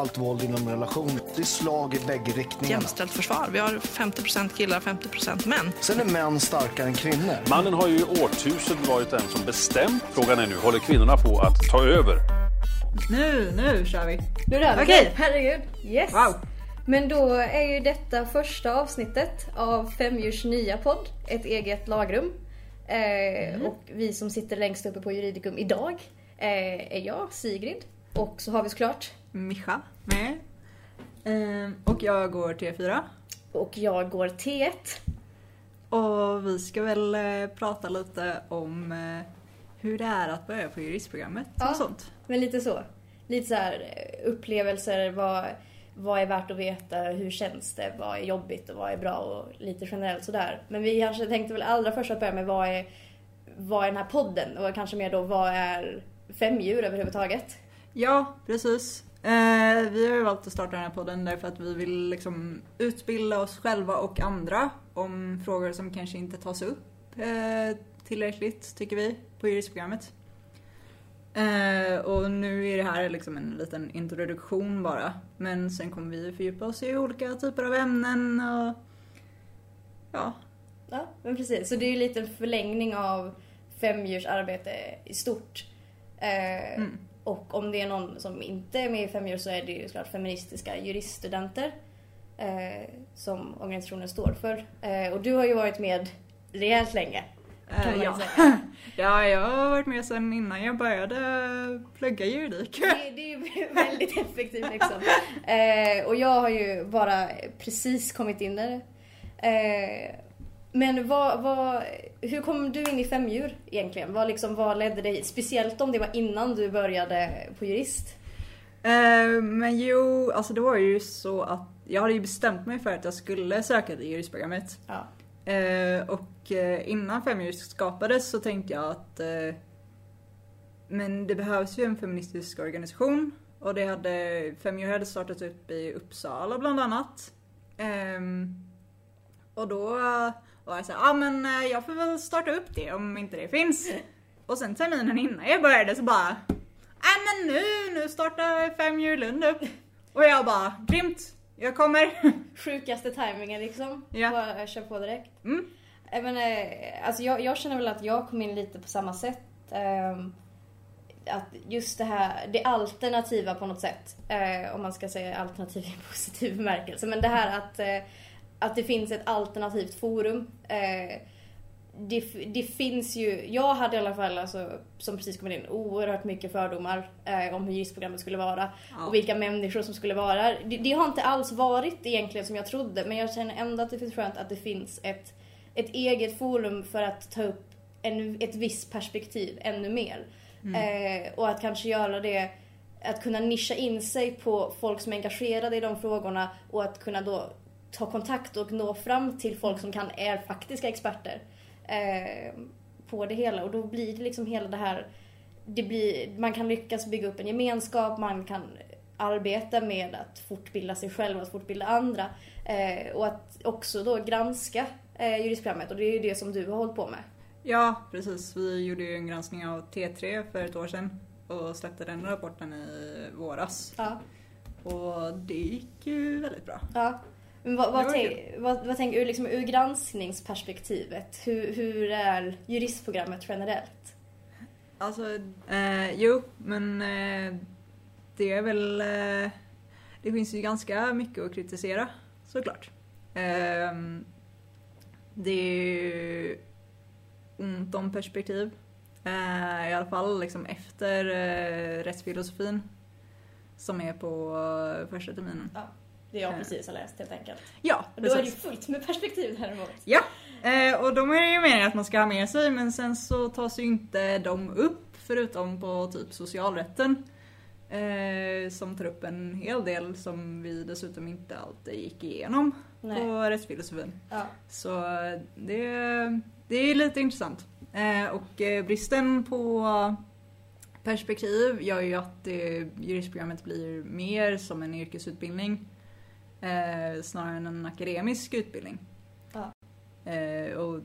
allt våld inom relation. Det är slag i bägge riktningarna. Jämställt försvar. Vi har 50% killar, 50% män. Sen är män starkare än kvinnor. Mannen har ju i årtusenden varit den som bestämt. Frågan är nu, håller kvinnorna på att ta över? Nu, nu kör vi. Nu rör vi Okej. Herregud. Yes. Wow. Men då är ju detta första avsnittet av Femdjurs nya podd, Ett eget lagrum. Eh, Och vi som sitter längst uppe på Juridikum idag eh, är jag, Sigrid. Och så har vi såklart, Mischa med. Ehm, och jag går T4. och jag går T1. Och vi ska väl eh, prata lite om eh, hur det är att börja på juristprogrammet Ja. och sånt. Men lite så. Lite så här eh, upplevelser, vad, vad är värt att veta, hur känns det, vad är jobbigt och vad är bra och lite generellt sådär. Men vi kanske tänkte väl allra först att börja med vad är, vad är den här podden och kanske mer då vad är femdjur överhuvudtaget? Ja, precis. Eh, vi har ju valt att starta den här podden därför att vi vill liksom utbilda oss själva och andra om frågor som kanske inte tas upp eh, tillräckligt, tycker vi, på juristprogrammet. Eh, och nu är det här liksom en liten introduktion bara. Men sen kommer vi fördjupa oss i olika typer av ämnen och ja, Ja, men precis. Så det är ju lite en förlängning av femdjurs arbete i stort. Eh, Mm. Och om det är någon som inte är med i femdjur så är det ju såklart feministiska juriststudenter eh, som organisationen står för. Eh, och du har ju varit med rejält länge. Man ja. säga. ja, jag har varit med sedan innan jag började plugga juridik. Det, det är ju väldigt effektivt liksom. Eh, och jag har ju bara precis kommit in där. Eh, men vad, vad, hur kom du in i femdjur egentligen? Vad, liksom, vad ledde dig hit? Speciellt om det var innan du började på jurist. Eh, men jo, alltså det var ju så att jag hade ju bestämt mig för att jag skulle söka till juristprogrammet. Ja. Eh, och eh, innan Femjurist skapades så tänkte jag att men det behövs ju en feministisk organisation och det hade Femjur hade startat upp i Uppsala bland annat. Ehm, och då eh, var jag såhär, ja ah, men eh, jag får väl starta upp det om inte det finns. Och sen terminen innan jag började så bara, nej men nu, nu startar Femjur Lund upp. Och jag bara, grymt, jag kommer. Sjukaste tajmingen liksom. Ja. Bara jag kör på direkt. Mm. Jag, menar, alltså jag, jag känner väl att jag kom in lite på samma sätt. ehm, att just det här, det alternativa på något sätt. eh, om man ska säga alternativ i positiv bemärkelse. Men det här att, eh, att det finns ett alternativt forum. Eh, det, det finns ju, jag hade i alla fall alltså, som precis kommit in oerhört mycket fördomar eh, om hur juristprogrammet skulle vara Ja. och vilka människor som skulle vara där. Det, det har inte alls varit egentligen som jag trodde men jag känner ändå att det finns skönt att det finns ett, ett eget forum för att ta upp en, ett visst perspektiv ännu mer. Eh, och att kanske göra det, att kunna nischa in sig på folk som är engagerade i de frågorna och att kunna då ta kontakt och nå fram till folk som kan, är faktiska experter eh, på det hela. Och då blir det liksom hela det här, det blir, man kan lyckas bygga upp en gemenskap, man kan arbeta med att fortbilda sig själv och att fortbilda andra. Eh, och att också då granska eh, juristprogrammet och det är ju det som du har hållit på med. Ja, precis. Vi gjorde ju en granskning av T3 för ett år sedan och släppte den rapporten i våras. Ja. Och det gick ju väldigt bra. Ja. Vad, vad, tänk, vad, vad tänker du liksom ur granskningsperspektivet? Hur, hur är juristprogrammet generellt? Alltså, eh, jo, men eh, det är väl... Eh, det finns ju ganska mycket att kritisera, såklart. Eh, det är ju ont om perspektiv. Eh, I alla fall liksom efter eh, rättsfilosofin. Som är på eh, första terminen. Ja, det jag Eh. precis har läst helt enkelt. Ja, Och då är det ju precis. fullt med perspektiv däremot. Ja, eh, och de är det ju meningen att man ska ha med sig men sen så tas ju inte de upp förutom på typ socialrätten. Eh, som tar upp en hel del som vi dessutom inte alltid gick igenom Nej. på rättsfilosofin. Ja. Så det, det är lite intressant. Eh, och eh, bristen på perspektiv gör ju att eh, juristprogrammet blir mer som en yrkesutbildning eh, snarare än en akademisk utbildning. Ja. Eh, och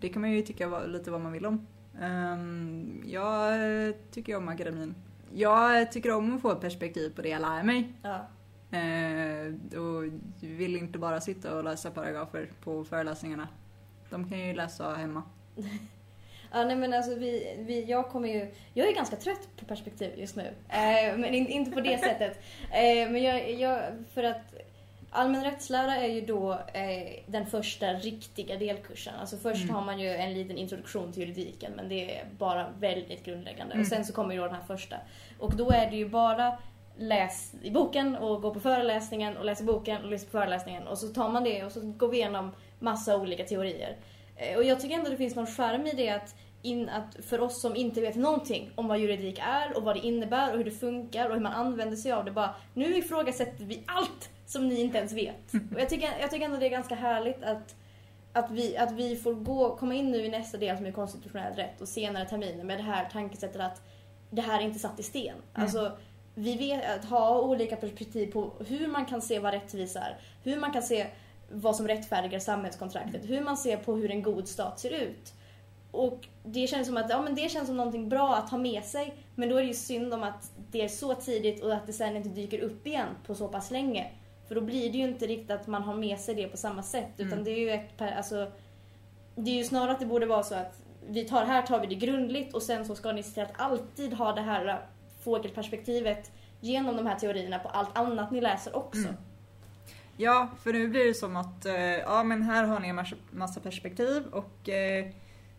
det kan man ju tycka var, lite vad man vill om. Ehm, jag tycker om akademin. jag tycker om att få perspektiv på det jag lär mig. Ja. Eh, och vill inte bara sitta och läsa paragrafer på föreläsningarna. De kan ju läsa hemma. Ja, nej men alltså vi, vi, jag kommer ju, jag är ganska trött på perspektiv just nu. Eh, men in, inte på det sättet. Eh, men jag, jag, för att allmän rättslära är ju då eh, den första riktiga delkursen. Alltså först Mm. har man ju en liten introduktion till juridiken men det är bara väldigt grundläggande. Mm. Och sen så kommer ju då den här första. Och då är det ju bara läs i boken och gå på föreläsningen och läs i boken och läs på föreläsningen. Och så tar man det och så går vi igenom massa olika teorier. Eh, Och jag tycker ändå det finns någon skärm i det att, in, att för oss som inte vet någonting om vad juridik är och vad det innebär och hur det funkar och hur man använder sig av det. Bara, nu ifrågasätter vi allt som ni inte ens vet. Och jag tycker, jag tycker ändå det är ganska härligt att, att, vi, att vi får gå, komma in nu i nästa del som är konstitutionell rätt och senare terminer med det här tankesättet att det här är inte satt i sten. Alltså, vi vet att ha olika perspektiv på hur man kan se vad rättvisa är, hur man kan se vad som rättfärdigar samhällskontraktet, hur man ser på hur en god stat ser ut. Och det känns som att ja, men det känns som någonting bra att ha med sig, men då är det ju synd om att det är så tidigt och att det sen inte dyker upp igen på så pass länge. För då blir det ju inte riktigt att man har med sig det på samma sätt, utan det är ju ett, per- alltså, det är ju snarare att det borde vara så att vi tar, här tar vi det grundligt och sen så ska ni se till att alltid ha det här fågelperspektivet genom de här teorierna på allt annat ni läser också. Mm. Ja, för nu blir det som att eh, ja, men här har ni en massa, massa perspektiv och eh,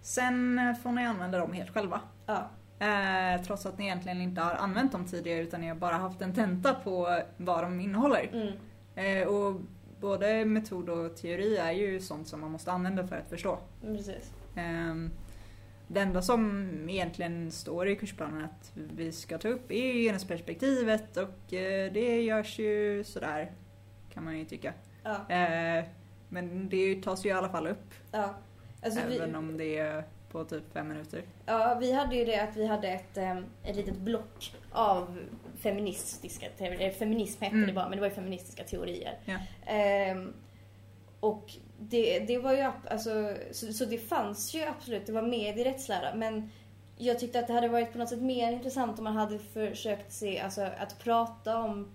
sen får ni använda dem helt själva. Ja. Eh, trots att ni egentligen inte har använt dem tidigare utan ni har bara haft en tenta på vad de innehåller. Mm. Eh, och både metod och teori är ju sånt som man måste använda för att förstå. Precis. Ehm, Det enda som egentligen står i kursplanen att vi ska ta upp är ju genusperspektivet och eh, det görs ju sådär kan man ju tycka. Ja. Eh, Men det tas ju i alla fall upp Ja. Alltså vi, även om det är på typ fem minuter. ja, vi hade ju det att vi hade ett, em, ett litet block av feministiska teorier. Feminism hette Mm. det bara, men det var ju feministiska teorier. Ja. Ehm, och det, det var ju, alltså, så, så det fanns ju absolut, det var med i rättslära, men jag tyckte att det hade varit på något sätt mer intressant om man hade försökt se, alltså att prata om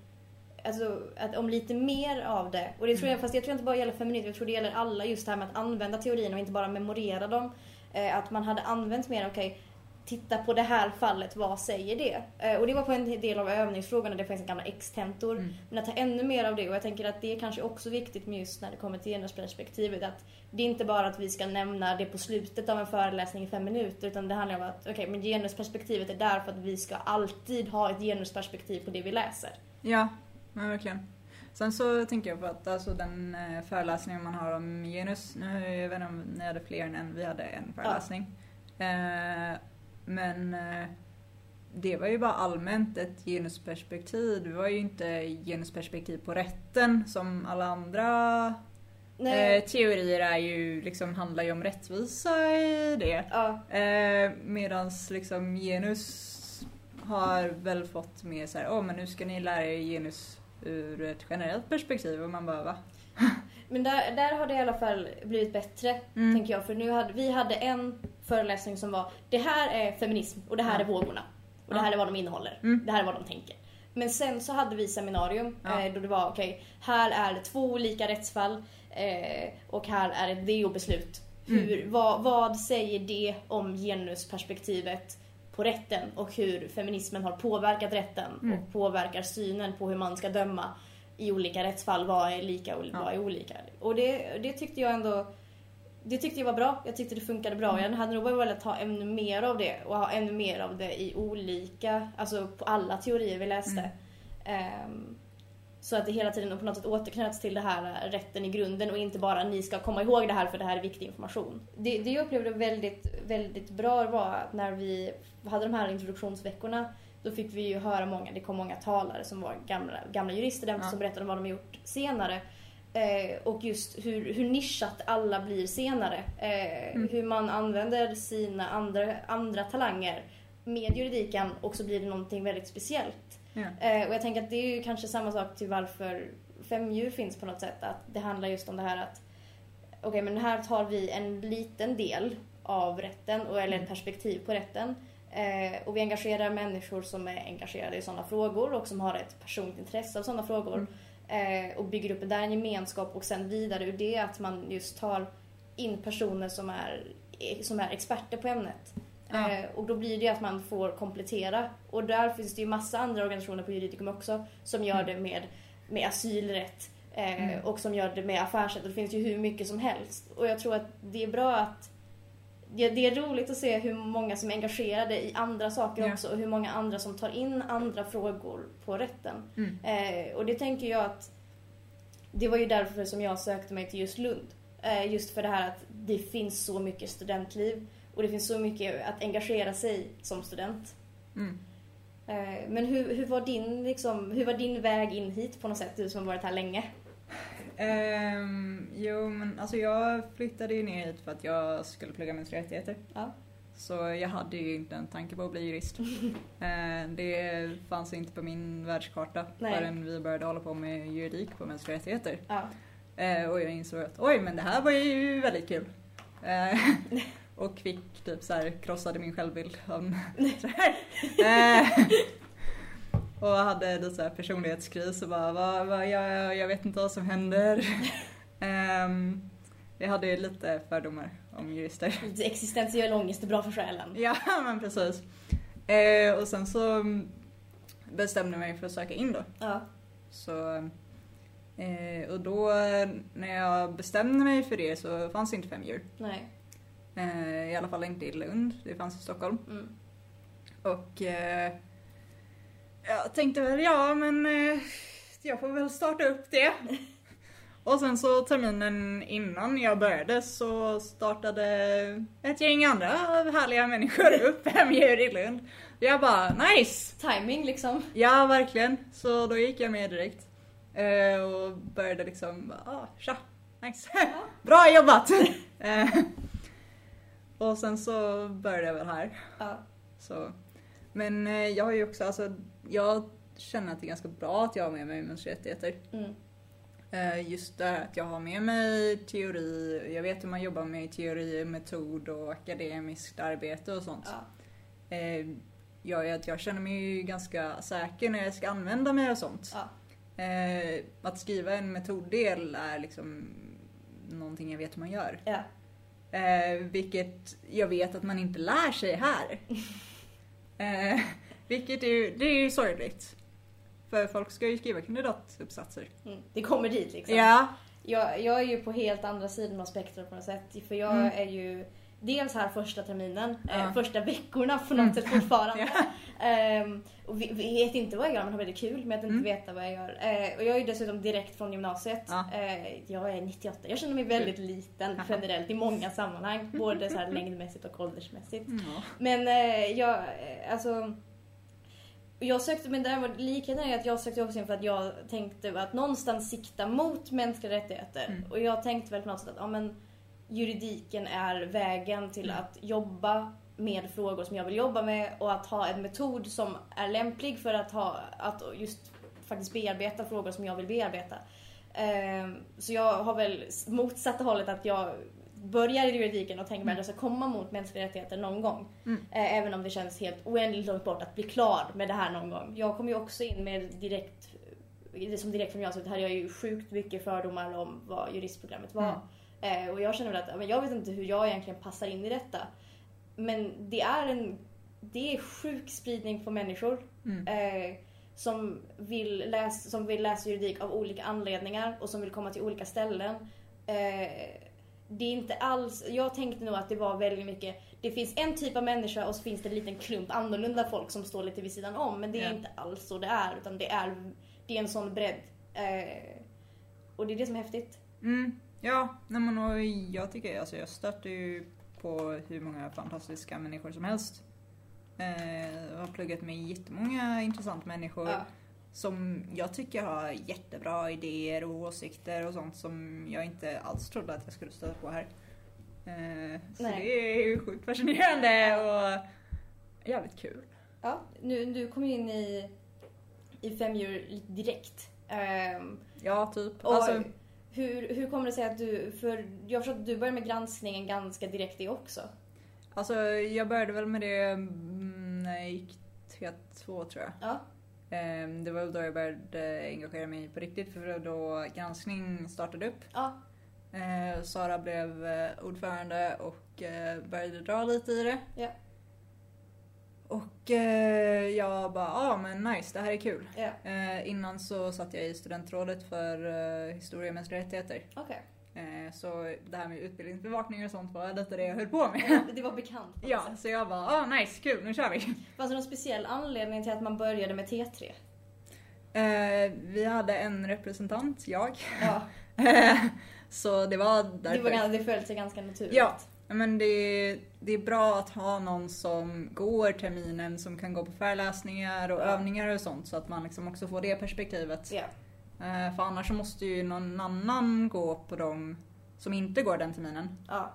Alltså att, om lite mer av det. Och det tror jag, fast jag tror inte bara gäller feminism, jag tror det gäller alla just det här med att använda teorierna och inte bara memorera dem. Eh, att man hade använt mer, okej, titta på det här fallet, vad säger det? Eh, och det var på en del av övningsfrågorna, det finns gamla extentor. Mm. Men att ta ännu mer av det och jag tänker att det är kanske också viktigt just när det kommer till genusperspektivet att det är inte bara att vi ska nämna det på slutet av en föreläsning i fem minuter utan det handlar om att okej, men genusperspektivet är där för att vi ska alltid ha ett genusperspektiv på det vi läser. Ja, men verkligen. Sen så tänker jag på att alltså den eh, föreläsningen man har om genus, nu jag vet inte om ni hade fler än en, vi hade en föreläsning. Eh, men eh, det var ju bara allmänt ett genusperspektiv. Det var ju inte genusperspektiv på rätten som alla andra eh, teorier är ju, liksom, handlar ju om rättvisa i det. Ja, Eh, medans liksom genus har väl fått mer så här, åh men nu ska ni lära er genus ur ett generellt perspektiv och man bara va? men där, där har det i alla fall blivit bättre, Mm. tänker jag. För nu hade, vi hade en föreläsning som var, det här är feminism och det här Ja. är vågorna. Och det Ja. här är vad de innehåller. Mm. Det här är vad de tänker. Men sen så hade vi seminarium Ja. eh, då det var okej, här är det två olika rättsfall eh, och här är ett DO-beslut. Hur, vad, vad säger det om genusperspektivet på rätten och hur feminismen har påverkat rätten Mm. och påverkar synen på hur man ska döma i olika rättsfall. Vad är lika och vad är olika? Och det, det tyckte jag ändå det tyckte jag var bra. Jag tyckte det funkade bra. Jag hade nog velat ha ännu mer av det och ha ännu mer av det i olika, alltså på alla teorier vi läste. Ehm, så att det hela tiden på något sätt återknöts till det här äh, rätten i grunden och inte bara ni ska komma ihåg det här för det här är viktig information. Det, det jag upplevde väldigt, väldigt bra var att när vi hade de här introduktionsveckorna då fick vi ju höra många, det kom många talare som var gamla, gamla jurister där, Ja. som berättade om vad de har gjort senare. Eh, och just hur, hur nischat alla blir senare. Eh, Mm. Hur man använder sina andra, andra talanger med juridiken och så blir det någonting väldigt speciellt. Ja. Eh, och jag tänker att det är ju kanske samma sak till varför femdjur finns på något sätt. Att det handlar just om det här att okej men här tar vi en liten del av rätten, och, eller ett perspektiv på rätten. Eh, och vi engagerar människor som är engagerade i sådana frågor och som har ett personligt intresse av sådana frågor. Eh, och bygger upp där en gemenskap och sen vidare ur det att man just tar in personer som är, som är experter på ämnet. Ja. Eh, och då blir det att man får komplettera. Och där finns det ju massa andra organisationer på Juridikum också som gör det med, med asylrätt eh, och som gör det med affärsrätt. Det finns ju hur mycket som helst. Och jag tror att det är bra att det, det är roligt att se hur många som är engagerade i andra saker Ja. också och hur många andra som tar in andra frågor på rätten. Mm. Eh, och det tänker jag att det var ju därför som jag sökte mig till just Lund. Eh, just för det här att det finns så mycket studentliv och det finns så mycket att engagera sig som student. Mm. Eh, men hur, hur, var din, liksom, hur var din väg in hit på något sätt, du som har varit här länge? Ehm, jo men alltså jag flyttade ju ner hit för att jag skulle plugga mänskliga rättigheter. Ja. Så jag hade ju inte en tanke på att bli jurist. Ehm, det fanns inte på min världskarta Nej. förrän vi började hålla på med juridik på mänskliga rättigheter. Ja. Ehm, och jag insåg att oj men det här var ju väldigt kul. och fick typ så här krossade min självbild. Ehm, och hade lite så här personlighetskris och bara vad, vad, jag, jag vet inte vad som händer. Ehm, jag hade ju lite fördomar om jurister. Existentiell ångest är bra för själen. Ja men precis. Eh, och sen så bestämde jag mig för att söka in då. Ja. Så, eh, och då när jag bestämde mig för det så fanns det inte fem djur. Nej. Eh, I alla fall inte i Lund, det fanns i Stockholm. Mm. Och eh, jag tänkte väl ja men eh, jag får väl starta upp det. Och sen så terminen innan jag började så startade ett gäng andra härliga människor upp Fem djur i Lund. Jag bara nice! Timing liksom. Ja verkligen. Så då gick jag med direkt. Eh, och började liksom, ah, tja, nice. Bra jobbat! Och sen så började jag väl här. Ja. Så. Men eh, jag har ju också, alltså jag känner att det är ganska bra att jag har med mig mänskliga rättigheter. Mm. Eh, just det att jag har med mig teori, jag vet hur man jobbar med teori, metod och akademiskt arbete och sånt. Ja. Eh, gör ju att jag känner mig ganska säker när jag ska använda mig av sånt. Ja. Att skriva en metoddel är liksom någonting jag vet hur man gör. Ja. Eh, vilket jag vet att man inte lär sig här. eh, vilket är det är ju sorgligt. För folk ska ju skriva kandidatuppsatser. Mm. Det kommer dit liksom. Ja. Jag, jag är ju på helt andra sidan av spektrat på något sätt. För jag Mm. är ju dels här första terminen, Ja. eh, första veckorna på något Mm. sätt fortfarande. Ja. Ehm, och vet inte vad jag gör men har väldigt kul med att inte Mm. veta vad jag gör. Eh, och jag är ju dessutom direkt från gymnasiet. Ja. Eh, jag är 98. Jag känner mig väldigt liten generellt i många sammanhang. Både så här längdmässigt och åldersmässigt. Ja. Men eh, jag, alltså... Jag sökte, men däremot likheten är att jag sökte också in för att jag tänkte att någonstans sikta mot mänskliga rättigheter. Mm. Och jag tänkte väl på något sätt att ja, men, juridiken är vägen till Mm. att jobba med frågor som jag vill jobba med och att ha en metod som är lämplig för att, ha, att just faktiskt bearbeta frågor som jag vill bearbeta. Ehm, så jag har väl motsatta hållet att jag börjar i juridiken och tänker mig att jag ska komma mot mänskliga rättigheter någon gång. Mm. Eh, Även om det känns helt oändligt långt bort att bli klar med det här någon gång. Jag kom ju också in med direkt, som direkt från gymnasiet hade jag ju sjukt mycket fördomar om vad juristprogrammet var. Eh, och jag känner väl att jag vet inte hur jag egentligen passar in i detta. Men det är en det är sjuk spridning på människor. Mm. Eh, som, vill läsa, som vill läsa juridik av olika anledningar och som vill komma till olika ställen. Eh, det är inte alls, jag tänkte nog att det var väldigt mycket, det finns en typ av människa och så finns det en liten klump annorlunda folk som står lite vid sidan om. Men det är Ja. inte alls så det är, utan det är, det är en sån bredd. Eh, och det är det som är häftigt. Mm, ja, nej men och jag tycker, alltså jag stöter ju på hur många fantastiska människor som helst. Eh, jag har pluggat med jättemånga intressanta människor Ja. som jag tycker har jättebra idéer och åsikter och sånt som jag inte alls trodde att jag skulle stöta på här. Eh, så Nej. det är ju sjukt fascinerande och jävligt kul. Ja, nu, du kom ju in i, i femdjur lite direkt. Ehm, Ja, typ. och Alltså, hur, hur kommer det sig att du, för jag har förstått att du började med granskningen ganska direkt det också. Alltså jag började väl med det mm, när jag gick T2 tror jag. Ja. Ehm, Det var då jag började engagera mig på riktigt för då granskning startade upp. Ja. Eh, Sara blev eh, ordförande och eh, började dra lite i det. Ja. Och eh, jag bara, ja ah, men nice, det här är kul. Ja. Eh, innan så satt jag i studentrådet för eh, historia och mänskliga rättigheter. Okej. Eh, så det här med utbildningsbevakning och sånt var lite det jag höll på med. Ja, Det var bekant ja, sätt. så jag bara, ah nice, kul, nu kör vi. Fanns det någon speciell anledning till att man började med T3? Eh, vi hade en representant, jag. Ja. så det var därför. Det, var, det föll sig ganska naturligt. Ja, men det, det är bra att ha någon som går terminen som kan gå på föreläsningar och Ja. övningar och sånt så att man liksom också får det perspektivet. Ja. Eh, För annars så måste ju någon annan gå på dem som inte går den terminen. Ja.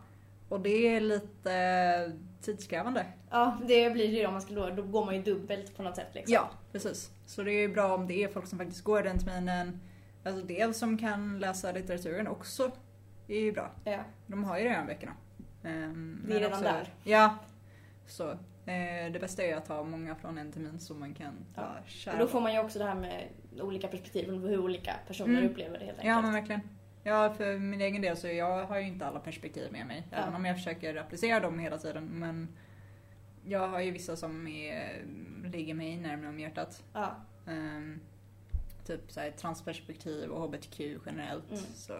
Och det är lite tidskrävande. ja, det blir det om man ska då, då går man ju dubbelt på något sätt liksom. Ja, precis. Så det är bra om det är folk som faktiskt går den terminen. Alltså dels som kan läsa litteraturen också. Det är ju bra. Ja. De har ju redan böckerna. Ehm, Det är redan där. Ja. Så. Eh, det bästa är att ha många från en termin så man kan Ja. bara köra. Då får man ju också det här med olika perspektiv hur olika personer Mm. upplever det helt Ja enkelt. men verkligen. Ja för min egen del så jag har ju inte alla perspektiv med mig. Ja. Även om jag försöker applicera dem hela tiden. Men jag har ju vissa som är, ligger mig närmare om hjärtat. Ja. Ehm, typ så transperspektiv och HBTQ generellt. Mm. Så.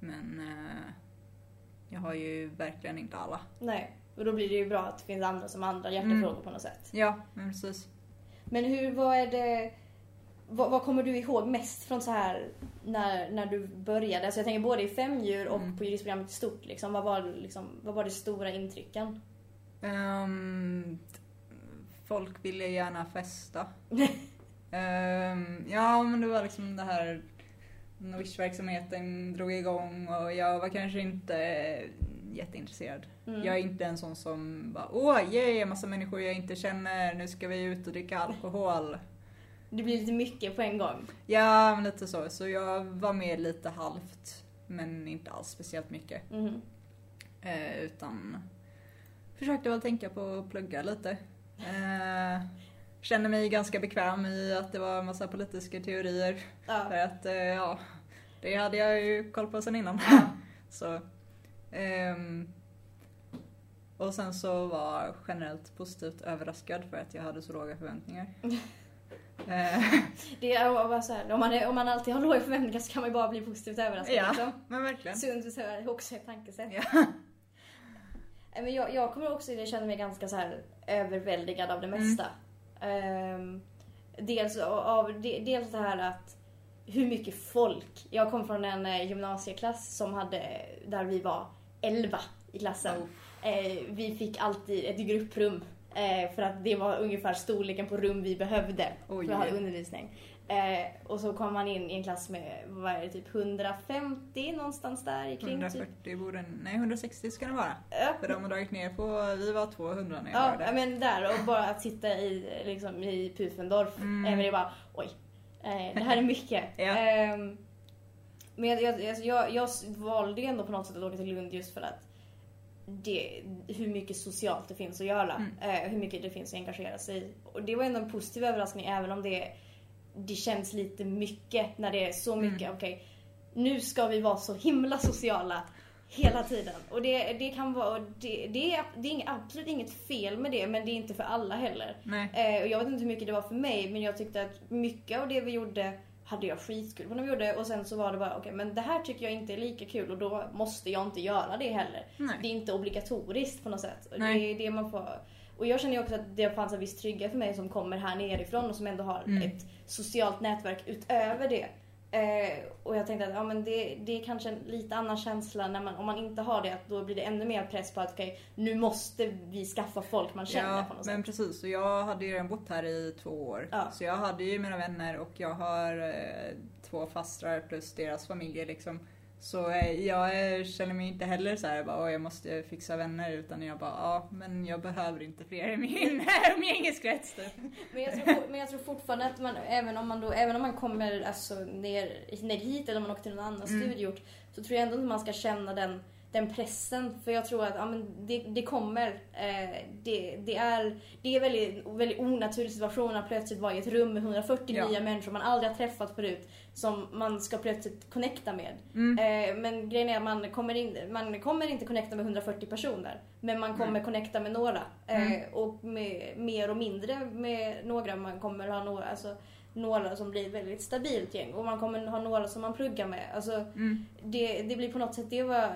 Men eh, jag har ju verkligen inte alla. Nej. Och då blir det ju bra att det finns andra som har andra hjärtefrågor på något sätt. Ja, men precis. Men hur, vad är det... Vad, vad kommer du ihåg mest från så här när, när du började? Alltså jag tänker både i Femdjur och Mm. på juristprogrammet i stort. Liksom. Vad, var, liksom, vad var de stora intrycken? Ehm, folk ville gärna festa. Ehm, ja, men det var liksom det här Novish-verksamheten drog igång och jag var kanske inte jätteintresserad. Mm. Jag är inte en sån som bara åh, yay, massa människor jag inte känner, nu ska vi ut och dricka alkohol. Det blir lite mycket på en gång. Ja, men lite så. Så jag var med lite halvt, men inte alls speciellt mycket. Mhm. Eh, utan försökte väl tänka på att plugga lite. Eh, kände mig ganska bekväm i att det var en massa politiska teorier. För Ja. att, eh, ja, det hade jag ju koll på sen innan. så, ehm, och sen så var generellt positivt överraskad för att jag hade så låga förväntningar. Eh, Det är bara så här, om, man är, om man alltid har låga förväntningar så kan man ju bara bli positivt överraskad. Ja. Liksom. men verkligen. Sunt så här, också ett tankesätt. Ja. Nej, Men jag, jag kommer också, jag känner mig ganska så här överväldigad av det Mm. mesta. Ehm, dels av de, dels det här att hur mycket folk. Jag kom från en eh, gymnasieklass som hade, där vi var 11 i klassen. Eh, vi fick alltid ett grupprum. Eh, för att det var ungefär storleken på rum vi behövde Oj. för att ha undervisning. Eh, och så kom man in i en klass med, vad är det, typ 150 någonstans där kring. Typ. 140 borde, nej 160 ska det vara. Ja. För de har dragit ner på, vi var 200 när jag Ja, var där. men där och bara att sitta i, liksom, i Pufendorf. Mm. Det är bara, oj. Eh, det här är mycket. Ja. Ehm, men jag, jag, alltså, jag, jag valde ändå på något sätt att åka till Lund just för att det, hur mycket socialt det finns att göra. Mm. Eh, hur mycket det finns att engagera sig i. Och det var ändå en positiv överraskning även om det, det känns lite mycket när det är så Mm. mycket, okej. nu ska vi vara så himla sociala hela tiden. Och det, det kan vara, det, det är, det är inget- absolut inget fel med det men det är inte för alla heller. Eh, och jag vet inte hur mycket det var för mig men jag tyckte att mycket av det vi gjorde hade jag skitkul på när vi gjorde och sen så var det bara okej men det här tycker jag inte är lika kul och då måste jag inte göra det heller. Nej. Det är inte obligatoriskt på något sätt. Nej. Det är det man får och jag känner ju också att det fanns en viss trygghet för mig som kommer här nerifrån och som ändå har Mm. ett socialt nätverk utöver det. Eh, och jag tänkte att ja, men det, det är kanske en lite annan känsla när man, om man inte har det, att då blir det ännu mer press på att okej, nu måste vi skaffa folk man känner Ja, på något men sätt. precis. Och jag hade ju redan bott här i två år. Ja. Så jag hade ju mina vänner och jag har eh, två fastrar plus deras familjer liksom. Så eh, jag eh, känner mig inte heller så här bara, "Åh, jag måste fixa vänner utan jag bara, ja men jag behöver inte fler i min umgängeskrets typ. Men jag, tror, men jag tror fortfarande att man, även om man, då, även om man kommer alltså, ner, ner hit eller om man åker till en annan Mm. studieort, så tror jag ändå att man ska känna den den pressen. För jag tror att ja, men det, det kommer. Eh, det, det är, det är väldigt, väldigt onaturlig situation att plötsligt vara i ett rum med 140 Ja. nya människor man aldrig har träffat förut. Som man ska plötsligt connecta med. Mm. Eh, men grejen är att man kommer, in, man kommer inte connecta med 140 personer. Men man kommer connecta med några. Eh, Mm. och med mer och mindre med några. Man kommer ha några, alltså, några som blir ett väldigt stabilt gäng. Och man kommer ha några som man pluggar med. Alltså, Mm. det, det blir på något sätt, det var,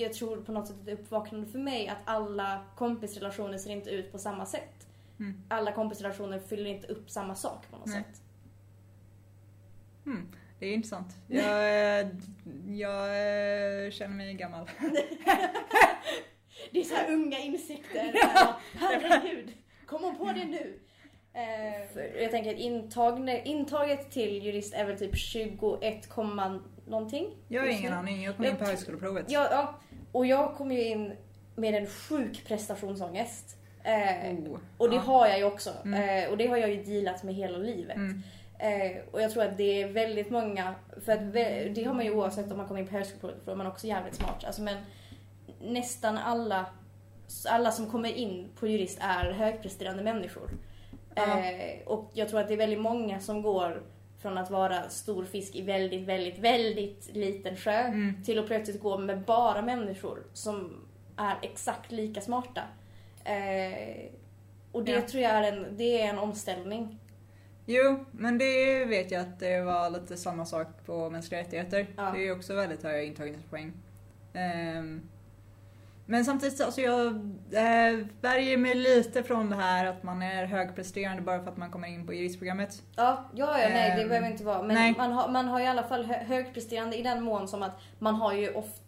jag tror på något sätt ett uppvaknande för mig att alla kompisrelationer ser inte ut på samma sätt. Mm. Alla kompisrelationer fyller inte upp samma sak på något Nej. sätt. Hmm, det är intressant. Jag, eh, jag eh, känner mig gammal. Det är så här unga insikter. Ja. Herregud, kom hon på det nu? Eh, för jag tänker att intag, intaget till jurist är väl typ 21, komma någonting? Jag har ingen aning, jag kom in på högskoleprovet. Ja, ja, och jag kom ju in med en sjuk prestationsångest. Eh, Oh, och det ja. har jag ju också. Mm. Eh, och det har jag ju dealat med hela livet. Mm. Eh, och jag tror att det är väldigt många, för att vä- det har man ju oavsett om man kommer in på högskoleprovet, för då är man också jävligt smart. Alltså, men nästan alla, alla som kommer in på jurist är högpresterande människor. Eh, och jag tror att det är väldigt många som går från att vara stor fisk i väldigt, väldigt, väldigt liten sjö Mm. till att plötsligt gå med bara människor som är exakt lika smarta. Eh, och det Ja. tror jag är en, det är en omställning. Jo, men det vet jag att det var lite samma sak på mänskliga rättigheter. Ja. Det är ju också väldigt höga intagningspoäng. Ehm, men samtidigt, alltså jag äh, värjer mig lite från det här att man är högpresterande bara för att man kommer in på juristprogrammet. Ja, ja, ja nej det Ehm, behöver inte vara. Men nej. man har, man har i alla fall hö- högpresterande i den mån som att man har ju ofta,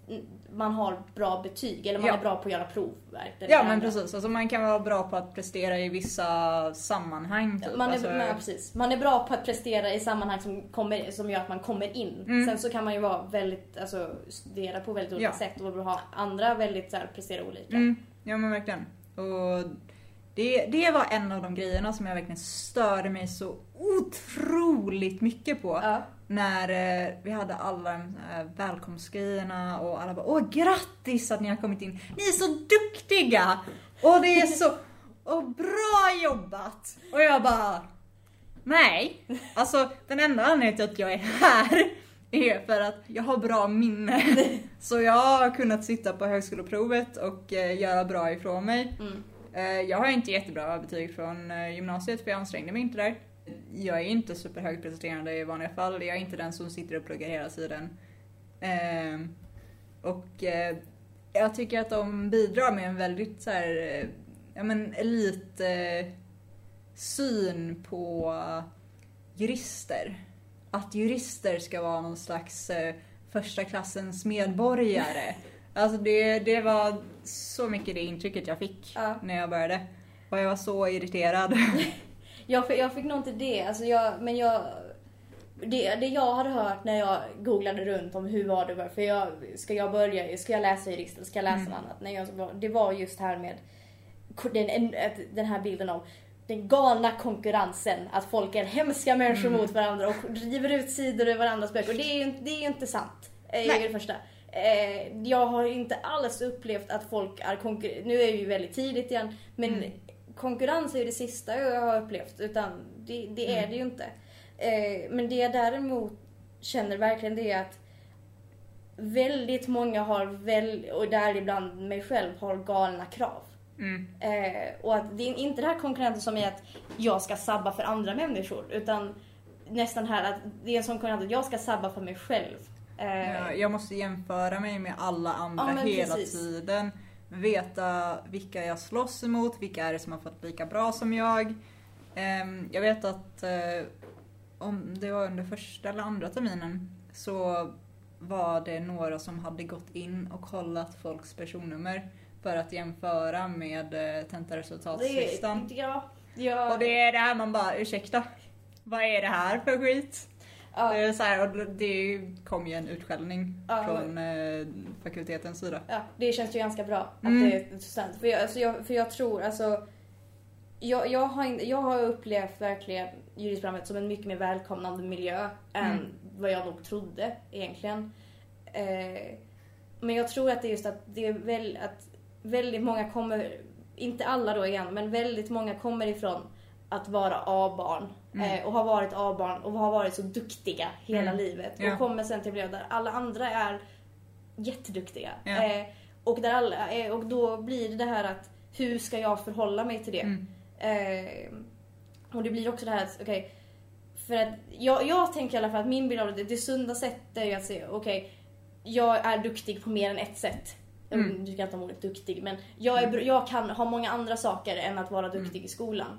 man har bra betyg eller man Ja. är bra på att göra provverk. Ja men precis, alltså man kan vara bra på att prestera i vissa sammanhang. Typ. Man är, alltså, nej, precis. man är bra på att prestera i sammanhang som, kommer, som gör att man kommer in. Mm. Sen så kan man ju vara väldigt, alltså, studera på väldigt olika Ja. sätt och ha andra väldigt så här, prestera olika. Mm, ja men verkligen. Och det, det var en av de grejerna som jag verkligen störde mig så otroligt mycket på. Ja. När eh, vi hade alla här välkomstgrejerna och alla bara Åh grattis att ni har kommit in. Ni är så duktiga! Och det är så och bra jobbat! Och jag bara Nej! Alltså den enda anledningen till att jag är här är för att jag har bra minne. Så jag har kunnat sitta på högskoleprovet och eh, göra bra ifrån mig. Mm. Eh, Jag har inte jättebra betyg från eh, gymnasiet för jag ansträngde mig inte där. Jag är inte superhögpresterande i vanliga fall. Jag är inte den som sitter och pluggar hela tiden. Ehm, Och eh, jag tycker att de bidrar med en väldigt så här, eh, ja men elit eh, syn på jurister. Att jurister ska vara någon slags eh, första klassens medborgare. Alltså det, det var så mycket det intrycket jag fick Ja. när jag började. Och jag var så irriterad. Jag, fick, jag fick nog inte det, alltså jag, men jag... Det, det jag hade hört när jag googlade runt om hur var det var, för jag, ska jag börja, ska jag läsa jurist ska jag läsa Mm. något annat? När jag, det var just här med den, den här bilden av den galna konkurrensen, att folk är hemska människor Mm. mot varandra och river ut sidor ur varandras böcker. Och det är ju det är inte sant. eh, Nej. i det första. Eh, jag har inte alls upplevt att folk är konkurrenter. Nu är vi ju väldigt tidigt igen, men Mm. Konkurrens är ju det sista jag har upplevt. Utan det, det är Mm. det ju inte. Eh, men det jag däremot känner verkligen det är att väldigt många har, väl, och däribland mig själv, har galna krav. Mm. Eh, och att det är inte det här konkurrenten som är att jag ska sabba för andra människor. Utan nästan här att det är en sån konkurrent att jag ska sabba för mig själv. Eh, Ja, jag måste jämföra mig med alla andra Ja, hela precis. tiden. Veta vilka jag slåss emot, vilka är det som har fått lika bra som jag. Ehm, jag vet att eh, om det var under första eller andra terminen så var det några som hade gått in och kollat folks personnummer för att jämföra med eh, det tentaresultatslistan. är, ja, ja, Och det är det här man bara, ursäkta? Vad är det här för skit? Ja. Så här, och det kom ju en utskällning Ja. från eh, fakultetens sida. Ja, det känns ju ganska bra att Mm. det är intressant. För jag, alltså jag, för jag tror, alltså... Jag, jag, har, jag har upplevt verkligen juristprogrammet som en mycket mer välkomnande miljö än Mm. vad jag nog trodde egentligen. Eh, Men jag tror att det är just att det är väl, att väldigt många kommer, inte alla då igen, men väldigt många kommer ifrån att vara A-barn eh, och har varit A-barn och har varit så duktiga hela livet Ja. och kommer sen till bli där alla andra är jätteduktiga. Ja. Eh, och, där alla, eh, och då blir det det här att hur ska jag förhålla mig till det? Mm. Eh, och det blir också det här att, okej, för att jag, jag tänker i alla fall att min bild av det, det sunda sättet är ju att säga, okej, jag är duktig på mer än ett sätt. Mm. Du kan inte ha ordet duktig, men jag, är, jag kan ha många andra saker än att vara duktig Mm. i skolan.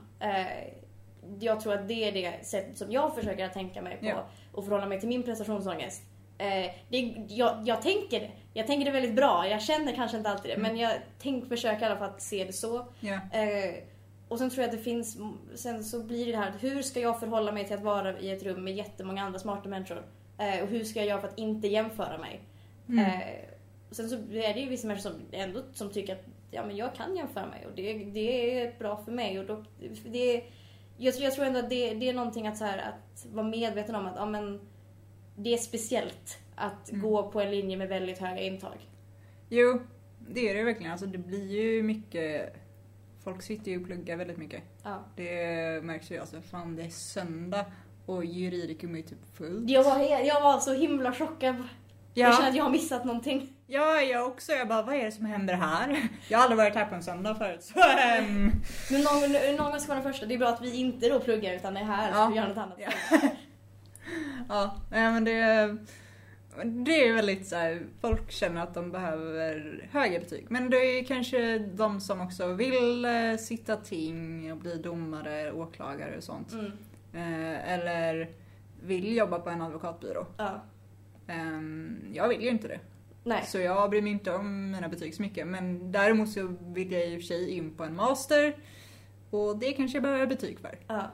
Jag tror att det är det sättet som jag försöker att tänka mig på Ja. och förhålla mig till min prestationsångest. Eh, det, jag, jag tänker det. Jag tänker det väldigt bra. Jag känner kanske inte alltid det, Mm. men jag tänk, försöker i alla fall att se det så. Ja. Eh, och sen tror jag att det finns, sen så blir det här, hur ska jag förhålla mig till att vara i ett rum med jättemånga andra smarta människor? Eh, och hur ska jag göra för att inte jämföra mig? Mm. Eh, och sen så är det ju vissa människor som ändå som tycker att ja, men jag kan jämföra mig och det, det är bra för mig. Och då, det, jag, tror- jag tror ändå att det, det är någonting att, så här, att vara medveten om att ja, men, det är speciellt att Mm. gå på en linje med väldigt höga intag. Jo, det är det verkligen. Alltså det blir ju mycket... Folk sitter ju och pluggar väldigt mycket. Ja. Det märks ju. Alltså fan det är söndag och juridikum är typ fullt. Jag, var, jag var så himla chockad. Jag känner Ja, att jag har missat någonting. ja, jag också. Jag bara, vad är det som händer här? Jag har aldrig varit här på en söndag förut. Så, ehm, Men någon, någon ska vara den första. Det är bra att vi inte då pluggar utan är här Ja. och gör något annat. Ja. ja, men det... Det är väldigt så här, folk känner att de behöver höga betyg. Men det är kanske de som också vill eh, sitta ting och bli domare, åklagare och sånt. Mm. Eh, eller vill jobba på en advokatbyrå. Ja. Ehm, jag vill ju inte det. Nej. Så jag bryr mig inte om mina betyg så mycket. Men däremot så vill jag i och för sig in på en master. Och det kanske jag behöver betyg för. Ja.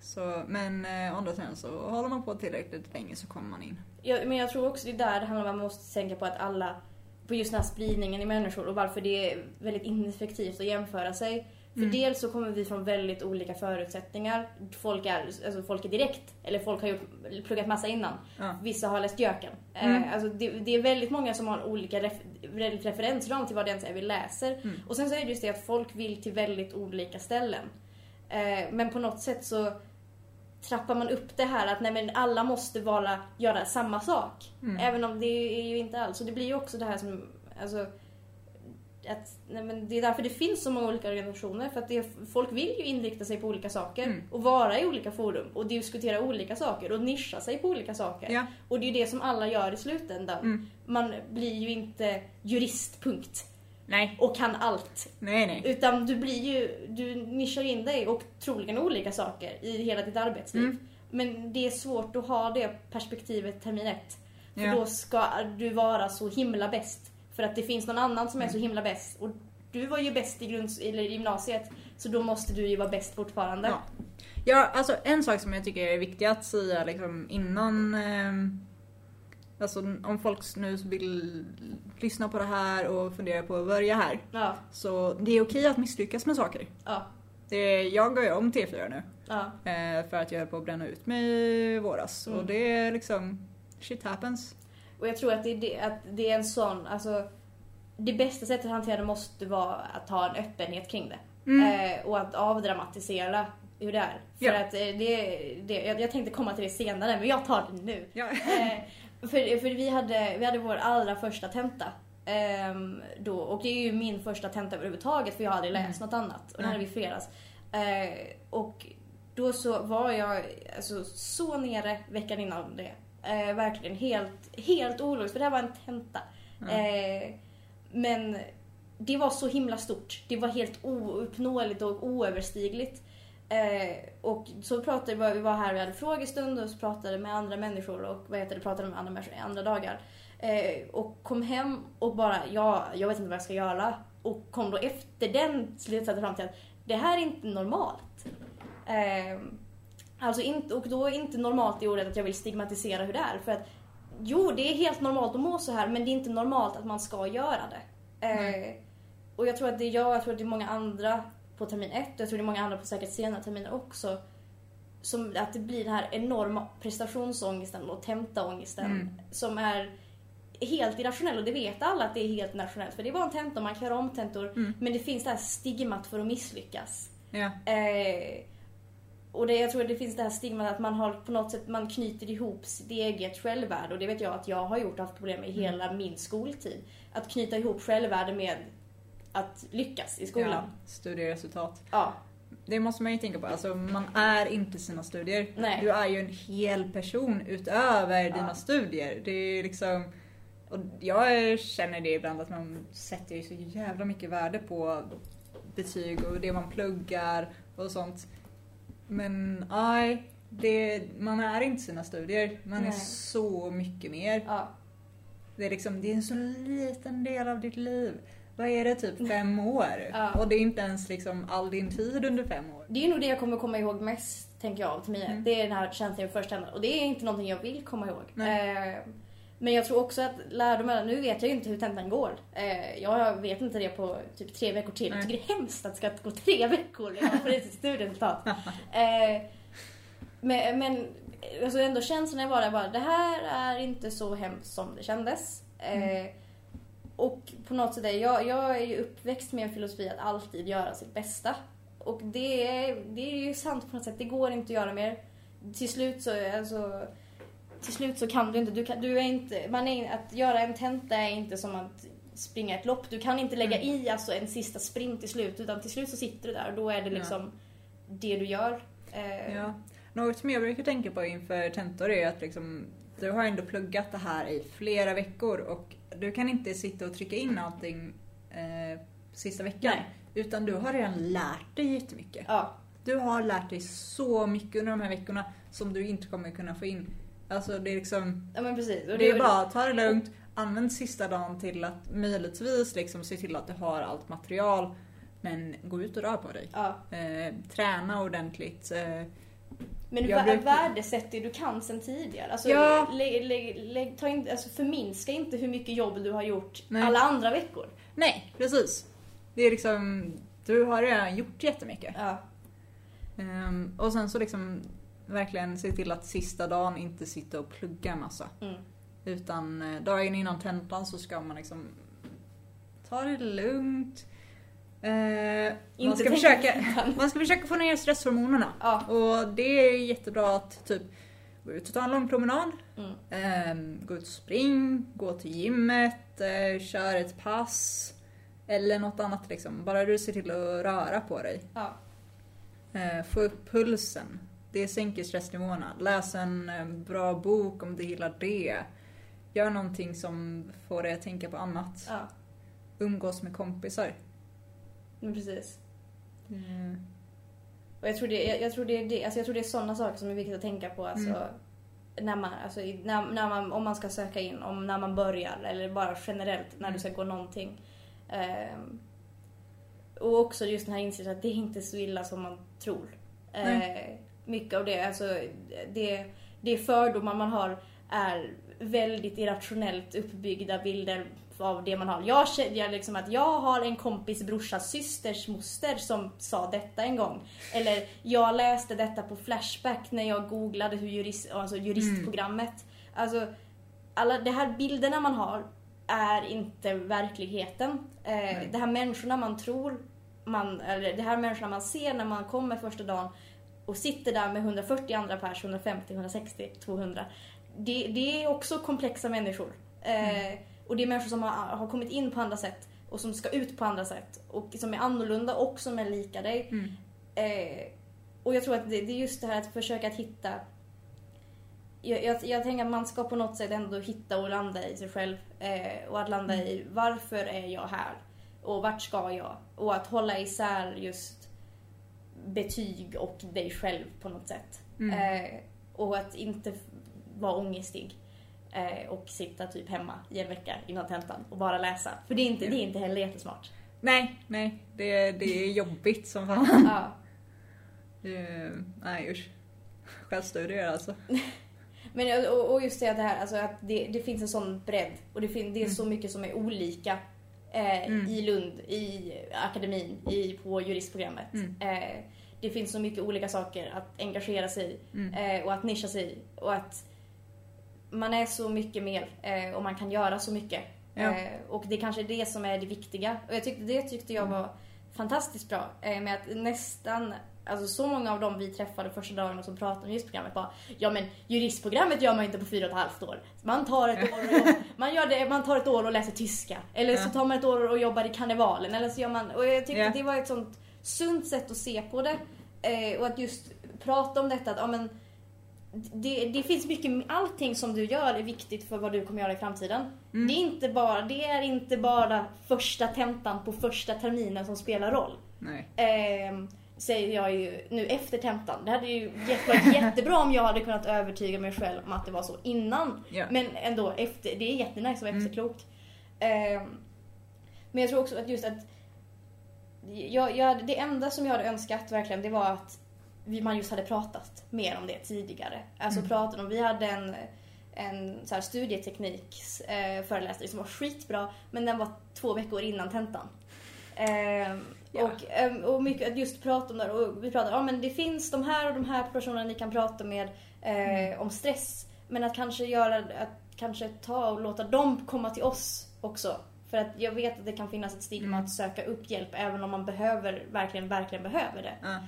Så, men eh, andra sidan så håller man på tillräckligt länge så kommer man in. Jag, men jag tror också det är där det handlar om att man måste tänka på att alla, på just den här spridningen i människor och varför det är väldigt ineffektivt att jämföra sig. För Mm. dels så kommer vi från väldigt olika förutsättningar. Folk är, alltså folk är direkt, eller folk har gjort, pluggat massa innan. Ja. Vissa har läst Jöken. Mm. Eh, alltså det, det är väldigt många som har olika ref, referensram till vad det ens är vi läser. Mm. Och sen så är det just det att folk vill till väldigt olika ställen. Eh, men på något sätt så trappar man upp det här att nej men alla måste vara, göra samma sak. Mm. Även om det är ju inte alls. Så det blir ju också det här som, alltså att, nej men det är därför det finns så många olika organisationer. För att det, folk vill ju inrikta sig på olika saker. Mm. Och vara i olika forum. Och diskutera olika saker. Och nischa sig på olika saker. Ja. Och det är ju det som alla gör i slutändan. Mm. Man blir ju inte jurist, punkt. Nej. Och kan allt. Nej, nej. Utan du blir ju, du nischar in dig och troligen olika saker i hela ditt arbetsliv. Mm. Men det är svårt att ha det perspektivet termin ett. För Ja. då ska du vara så himla bäst. För att det finns någon annan som är Mm. så himla bäst. Och du var ju bäst i grunds eller i gymnasiet. Så då måste du ju vara bäst fortfarande. Ja. ja, alltså en sak som jag tycker är viktig att säga liksom innan ehm, Alltså om folk nu vill lyssna på det här och fundera på att börja här. Ja, Så det är okej att misslyckas med saker. ja, Det jag går ju om T4 nu. ja. eh, För att jag höll på att bränna ut mig i våras. Mm. Och det är liksom shit happens. Och jag tror att det, är det, att det är en sån, alltså det bästa sättet att hantera det måste vara att ha en öppenhet kring det. Mm. Eh, och att avdramatisera hur det är. För Ja. att eh, det, det jag, jag tänkte komma till det senare men jag tar det nu. Ja. Eh, för för vi, hade, vi hade vår allra första tenta. ehm, då, och det är ju min första tenta överhuvudtaget för jag hade aldrig läst något annat. Och den hade vi i fredags. Eh, och då så var jag alltså, så nere veckan innan det. Eh, verkligen helt, helt ologiskt för det här var en tenta. Eh, men det var så himla stort. Det var helt ouppnåeligt och oöverstigligt. Eh, och så pratade vi, vi var här vi hade frågestund och så pratade med andra människor och vad heter det, pratade med andra människor i andra dagar. Eh, och kom hem och bara, ja, jag vet inte vad jag ska göra. Och kom då efter den slutsatsen fram till att det här är inte normalt. Eh, alltså inte, och då är inte normalt i ordet att jag vill stigmatisera hur det är. För att jo, det är helt normalt att må så här men det är inte normalt att man ska göra det. Eh, och jag tror att det är jag, jag tror att det är många andra på termin ett och jag tror det är många andra på säkert senare terminer också. Som, att det blir den här enorma prestationsångesten och tentaångesten Mm. som är helt irrationell och det vet alla att det är helt irrationellt för det är bara en tenta och man kan göra om tentor Mm. men det finns det här stigmat för att misslyckas. Ja. Eh, och det, jag tror att det finns det här stigmat att man har på något sätt, man knyter ihop sitt eget självvärde och det vet jag att jag har gjort och haft problem med hela min skoltid. Att knyta ihop självvärde med att lyckas i skolan. ja. Studieresultat. Ja. Det måste man ju tänka på. Alltså, man är inte sina studier. Nej. Du är ju en hel person utöver Ja. dina studier. Det är liksom... Och jag känner det ibland att man sätter ju så jävla mycket värde på betyg och det man pluggar och sånt. Men nej, det, man är inte sina studier. Man är Nej. så mycket mer. ja. Det är liksom, det är en så liten del av ditt liv. Vad är det, typ fem år? Ja. Och det är inte ens liksom all din tid under fem år. Det är nog det jag kommer komma ihåg mest, tänker jag, till Mia. Mm. Det är den här känslan jag först hände. Och det är inte någonting jag vill komma ihåg. Nej. Eh, men jag tror också att lärdomen, nu vet jag ju inte hur tentan går. Eh, jag vet inte det på typ tre veckor till. Jag tycker det är hemskt att det ska gå tre veckor innan man sitt studieresultat. Eh, men, men alltså ändå känslan var där bara, det här är inte så hemskt som det kändes. Eh, och på något sätt, är jag, jag är ju uppväxt med en filosofi att alltid göra sitt bästa. Och det är, det är ju sant på något sätt, det går inte att göra mer. Till slut så, alltså, till slut så kan du inte, du, kan, du är inte, man är, att göra en tenta är inte som att springa ett lopp. Du kan inte lägga i alltså en sista sprint till slut, utan till slut så sitter du där och då är det liksom det du gör. Eh, Ja. Något som jag brukar tänka på inför tentor är att liksom, du har ändå pluggat det här i flera veckor och du kan inte sitta och trycka in allting eh, sista veckan. Nej. Utan du har redan lärt dig jättemycket. ja. Du har lärt dig så mycket under de här veckorna som du inte kommer kunna få in. Alltså det är liksom, ja, men precis. Och det är bara ta det lugnt, använd sista dagen till att möjligtvis liksom se till att du har allt material. Men gå ut och rör på dig. Ja. Eh, träna ordentligt. Eh, Men Jag brukar- värdesätt det du kan sen tidigare. Alltså, Ja. ta in, alltså förminska inte hur mycket jobb du har gjort Nej. alla andra veckor. Nej, precis. Det är liksom, du har redan gjort jättemycket. Ja. Ehm, och sen så liksom verkligen se till att sista dagen inte sitta och plugga massa. Mm. Utan eh, dagen innan tentan så ska man liksom ta det lugnt. Eh, man, ska försöka, man ska försöka få ner stresshormonerna. Ja. Och det är jättebra att typ gå ut och ta en lång promenad. Mm. Ehm, gå ut och spring, gå till gymmet, eh, kör ett pass. Eller något annat liksom. Bara du ser till att röra på dig. Ja. Eh, få upp pulsen. Det sänker stressnivåerna. Läs en eh, bra bok om du gillar det. Gör någonting som får dig att tänka på annat. ja. Umgås med kompisar. Men precis. Eh, Och jag tror det, jag, jag tror det, är det, alltså jag tror det är sådana saker som är viktigt att tänka på. Alltså, Mm. när man, alltså, när, när man, om man ska söka in, om när man börjar eller bara generellt när Mm. du ska gå någonting. Ehm, och också just den här insikten att det är inte så illa som man tror. Eh, mycket av det, alltså det, det fördomar man har är väldigt irrationellt uppbyggda bilder av det man har. Jag känner liksom att jag har en kompis brorsas systers moster som sa detta en gång. Eller jag läste detta på Flashback när jag googlade hur jurist, alltså juristprogrammet. Alltså, alla de här bilderna man har är inte verkligheten. Eh, det här människorna man tror, man, eller det här människorna man ser när man kommer första dagen och sitter där med 140 andra pers, 150, 160, 200. Det, det är också komplexa människor. Eh, och det är människor som har, har kommit in på andra sätt och som ska ut på andra sätt. Och som är annorlunda och som är lika dig. Mm. Eh, och jag tror att det, det är just det här att försöka att hitta jag, jag, jag tänker att man ska på något sätt ändå hitta och landa i sig själv. Eh, och att landa i varför är jag här? Och vart ska jag? Och att hålla isär just betyg och dig själv på något sätt. Mm. Eh, och att inte vara ångestig. Eh, och sitta typ hemma i en vecka innan tentan och bara läsa. För det är inte, det är inte heller jättesmart. Nej, nej. Det, det är jobbigt som fan. Ja. Eh, nej usch. Självstudier alltså. Men och, och just det, det här, alltså att det, det finns en sån bredd och det, fin, det är så mycket som är olika eh, Mm. i Lund, i akademin, i, på juristprogrammet. Mm. Eh, det finns så mycket olika saker att engagera sig i Mm. eh, och att nischa sig i och att man är så mycket mer eh, och man kan göra så mycket. Ja. Eh, och det kanske är det som är det viktiga. Och jag tyckte, det tyckte jag var fantastiskt bra. Med att nästan, alltså så många av dem vi träffade första dagarna som pratade om juristprogrammet bara Ja men juristprogrammet gör man inte på fyra och ett halvt år. Man tar ett år och, man gör det, man tar ett år och läser tyska. Eller så tar man ett år och jobbar i karnevalen. Eller så gör man, och jag tyckte att det var ett sånt sunt sätt att se på det. Eh, och att just prata om detta att ja, men, det, det finns mycket, allting som du gör är viktigt för vad du kommer göra i framtiden. Det, är inte bara, det är inte bara första tentan på första terminen som spelar roll. Ehm, säger jag ju nu efter tentan. Det hade ju varit jättebra om jag hade kunnat övertyga mig själv om att det var så innan. Ja. Men ändå, efter, det är jättenice att vara efterklok. Ehm, men jag tror också att just att jag, jag, det enda som jag hade önskat verkligen det var att vi, man just hade pratat mer om det tidigare. Alltså pratat om, vi hade en, en så här studietekniks eh, föreläsning som var skitbra men den var två veckor innan tentan. Ehm, Ja. och, ehm, och mycket just prata om det och vi pratade, ja men det finns de här och de här personerna ni kan prata med eh, om stress. Men att kanske göra, att kanske ta och låta dem komma till oss också. För att jag vet att det kan finnas ett stigma att söka upp hjälp även om man behöver, verkligen, verkligen behöver det. Ja.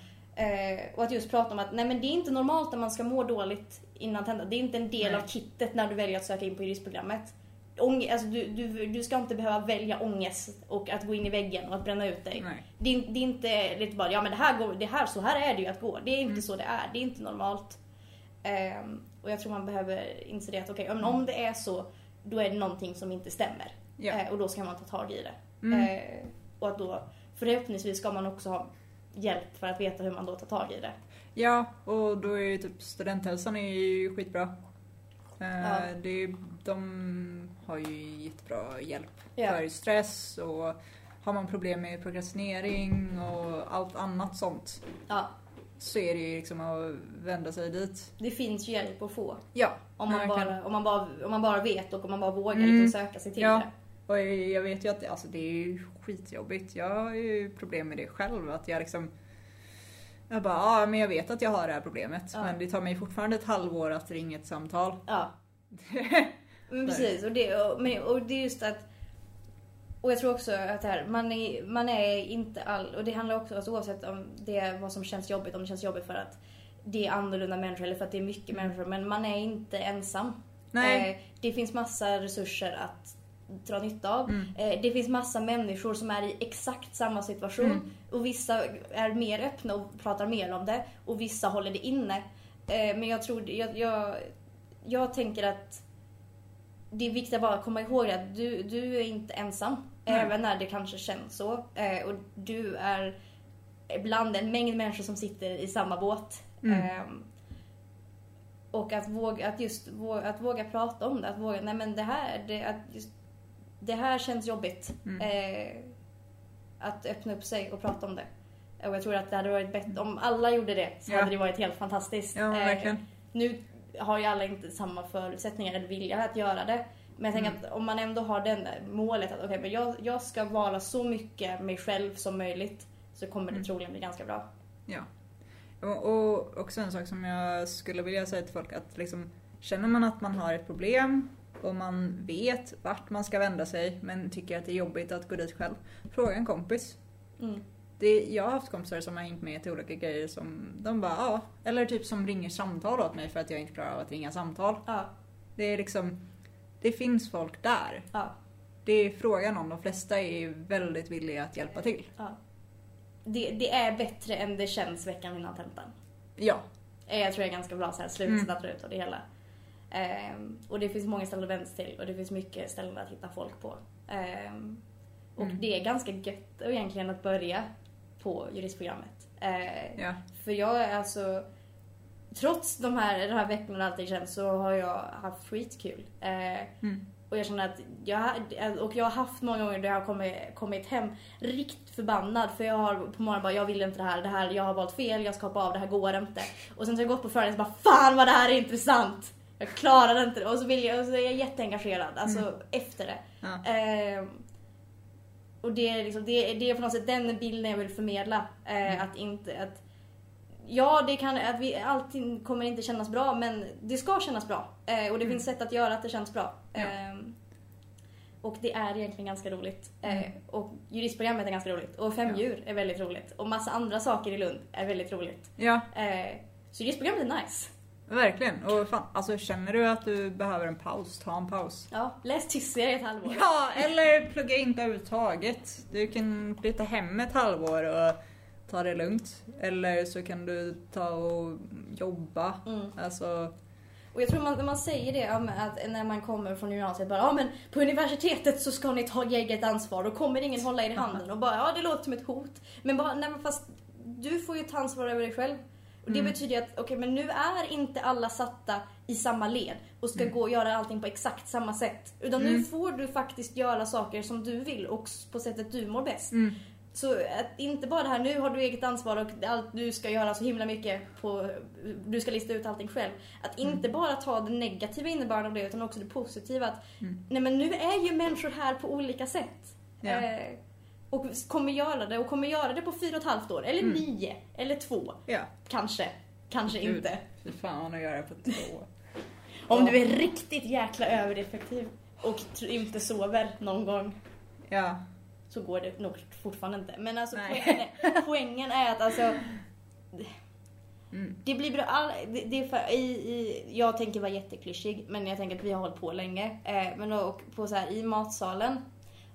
Eh, och att just prata om att nej men det är inte normalt att man ska må dåligt innan tentan. Det är inte en del Nej. av kittet när du väljer att söka in på juristprogrammet. Ång, alltså du, du, du ska inte behöva välja ångest och att gå in i väggen och att bränna ut dig. Det, är, det är inte lite bara, ja men det här, går, det här, så här är det ju att gå. Det är inte Mm. så det är. Det är inte normalt. Ehm, och jag tror man behöver inse det att okej, Mm. om det är så, då är det någonting som inte stämmer. Ja. Eh, och då ska man ta tag i det. Mm. Eh, och att då, förhoppningsvis ska man också ha hjälp för att veta hur man då tar tag i det. Ja, och då är ju typ studenthälsan är ju skitbra. Eh, Ja. det de har ju jättebra hjälp Ja. för stress och har man problem med prokrastinering och allt annat sånt Ja, så är det ju liksom att vända sig dit. det finns ju hjälp att få. Ja, Om man, verkligen. bara, om, man bara, om man bara vet och om man bara vågar Mm. liksom söka sig till Ja. det. Och jag vet ju att alltså det är ju skitjobbigt. Jag har ju problem med det själv. Att jag liksom... Jag bara, ja men jag vet att jag har det här problemet. Ja. Men det tar mig fortfarande ett halvår att ringa ett samtal. Ja. Men precis, och det, och, men, och det är just att och jag tror också att det här, man är, man är inte all, och det handlar också, alltså oavsett om det är vad som känns jobbigt, om det känns jobbigt för att det är annorlunda människor eller för att det är mycket människor, men man är inte ensam. Nej. Eh, det finns massa resurser att dra nytta av. Mm. Eh, det finns massa människor som är i exakt samma situation Mm. och vissa är mer öppna och pratar mer om det och vissa håller det inne. Eh, men jag tror, jag, jag, jag tänker att det är viktigt att bara komma ihåg att du, du är inte ensam. Nej. Även när det kanske känns så. Eh, och du är bland en mängd människor som sitter i samma båt. Mm. Ehm, och att våga, att just våga, att våga prata om det. Att våga, nej men det här, det, att just, det här känns jobbigt. Mm. Eh, att öppna upp sig och prata om det. Och jag tror att det hade varit bättre, om alla gjorde det så Ja. hade det varit helt fantastiskt. Ja, Eh, nu har ju alla inte samma förutsättningar eller vilja att göra det. Men jag tänker Mm. att om man ändå har den målet att okej, men jag, jag ska vara så mycket mig själv som möjligt så kommer det Mm. troligen bli ganska bra. Ja. Och också en sak som jag skulle vilja säga till folk att liksom känner man att man har ett problem och man vet vart man ska vända sig men tycker att det är jobbigt att gå dit själv. Fråga en kompis. Mm. Det, jag har haft kompisar som har hängt med till olika grejer som de bara ja, eller typ som ringer samtal åt mig för att jag inte klarar av att ringa samtal. Ja, Det är liksom, det finns folk där. ja, Det är frågan om, de flesta är väldigt villiga att hjälpa till. ja. Det, det är bättre än det känns veckan innan tentan. Ja, Eh, Jag tror jag är ganska bra så här Mm. slutsats ut av det hela. Ehm, och det finns många ställen att vända sig till och det finns mycket ställen att hitta folk på. Ehm, och Mm. det är ganska gött egentligen att börja på juristprogrammet. Eh, ja, För jag är alltså, trots de här, de här veckorna och allting känns så har jag haft skitkul. Mm. och jag känner att jag, och jag har haft många gånger där jag har kommit, kommit hem riktigt förbannad för jag har på morgonen bara jag vill inte det här, det här, jag har valt fel, jag ska hoppa av, det här går inte. Och sen så har jag gått på föreläsningen och bara fan vad det här är intressant. Jag klarar inte det och så, vill jag, och så är jag jätteengagerad alltså efter det. ja. Eh, och det är, liksom, det, det är på något sätt den bilden jag vill förmedla. Eh, att inte, att ja, det kan, att vi, allting kommer inte kännas bra men det ska kännas bra. Eh, och det finns sätt att göra att det känns bra. Ja. Ehm, och det är egentligen ganska roligt. Eh, Mm. och juristprogrammet är ganska roligt. Och fem Ja. djur är väldigt roligt. Och massa andra saker i Lund är väldigt roligt. Ja, Eh, så juristprogrammet är nice. Verkligen. Och fan, alltså känner du att du behöver en paus, ta en paus. Ja, läs tyskserie i ett halvår. Ja, eller plugga inte överhuvudtaget. Du kan flytta hem ett halvår och ta det lugnt. Eller så kan du ta och jobba. Mm. Alltså, Och jag tror man, när man säger det, att när man kommer från gymnasiet bara ja men på universitetet så ska ni ta eget ansvar och kommer ingen hålla er i handen och bara ja det låter som ett hot. Men bara nej men fast du får ju ta ansvar över dig själv. Och det Mm. betyder ju att okej men nu är inte alla satta i samma led och ska gå och göra allting på exakt samma sätt. Utan nu Mm. får du faktiskt göra saker som du vill och på sättet du mår bäst. mm. Så att inte bara det här, nu har du eget ansvar och allt du ska göra så himla mycket på, du ska lista ut allting själv. Att inte bara ta den negativa innebörden av det utan också det positiva att, Mm. nej men nu är ju människor här på olika sätt. Ja. Eh, och kommer göra det och kommer göra det på fyra och ett halvt år, eller Mm. nio, eller två. ja. Kanske, kanske Gud. inte. Fy fan att göra på två. Om du är riktigt jäkla övereffektiv och inte sover någon gång Ja. så går det nog fortfarande inte. Men alltså poängen är, poängen är att alltså Mm. det blir bra. All, det, det för, i, i, jag tänker vara jätteklyschig men jag tänker att vi har hållit på länge. Eh, men och på så här, i matsalen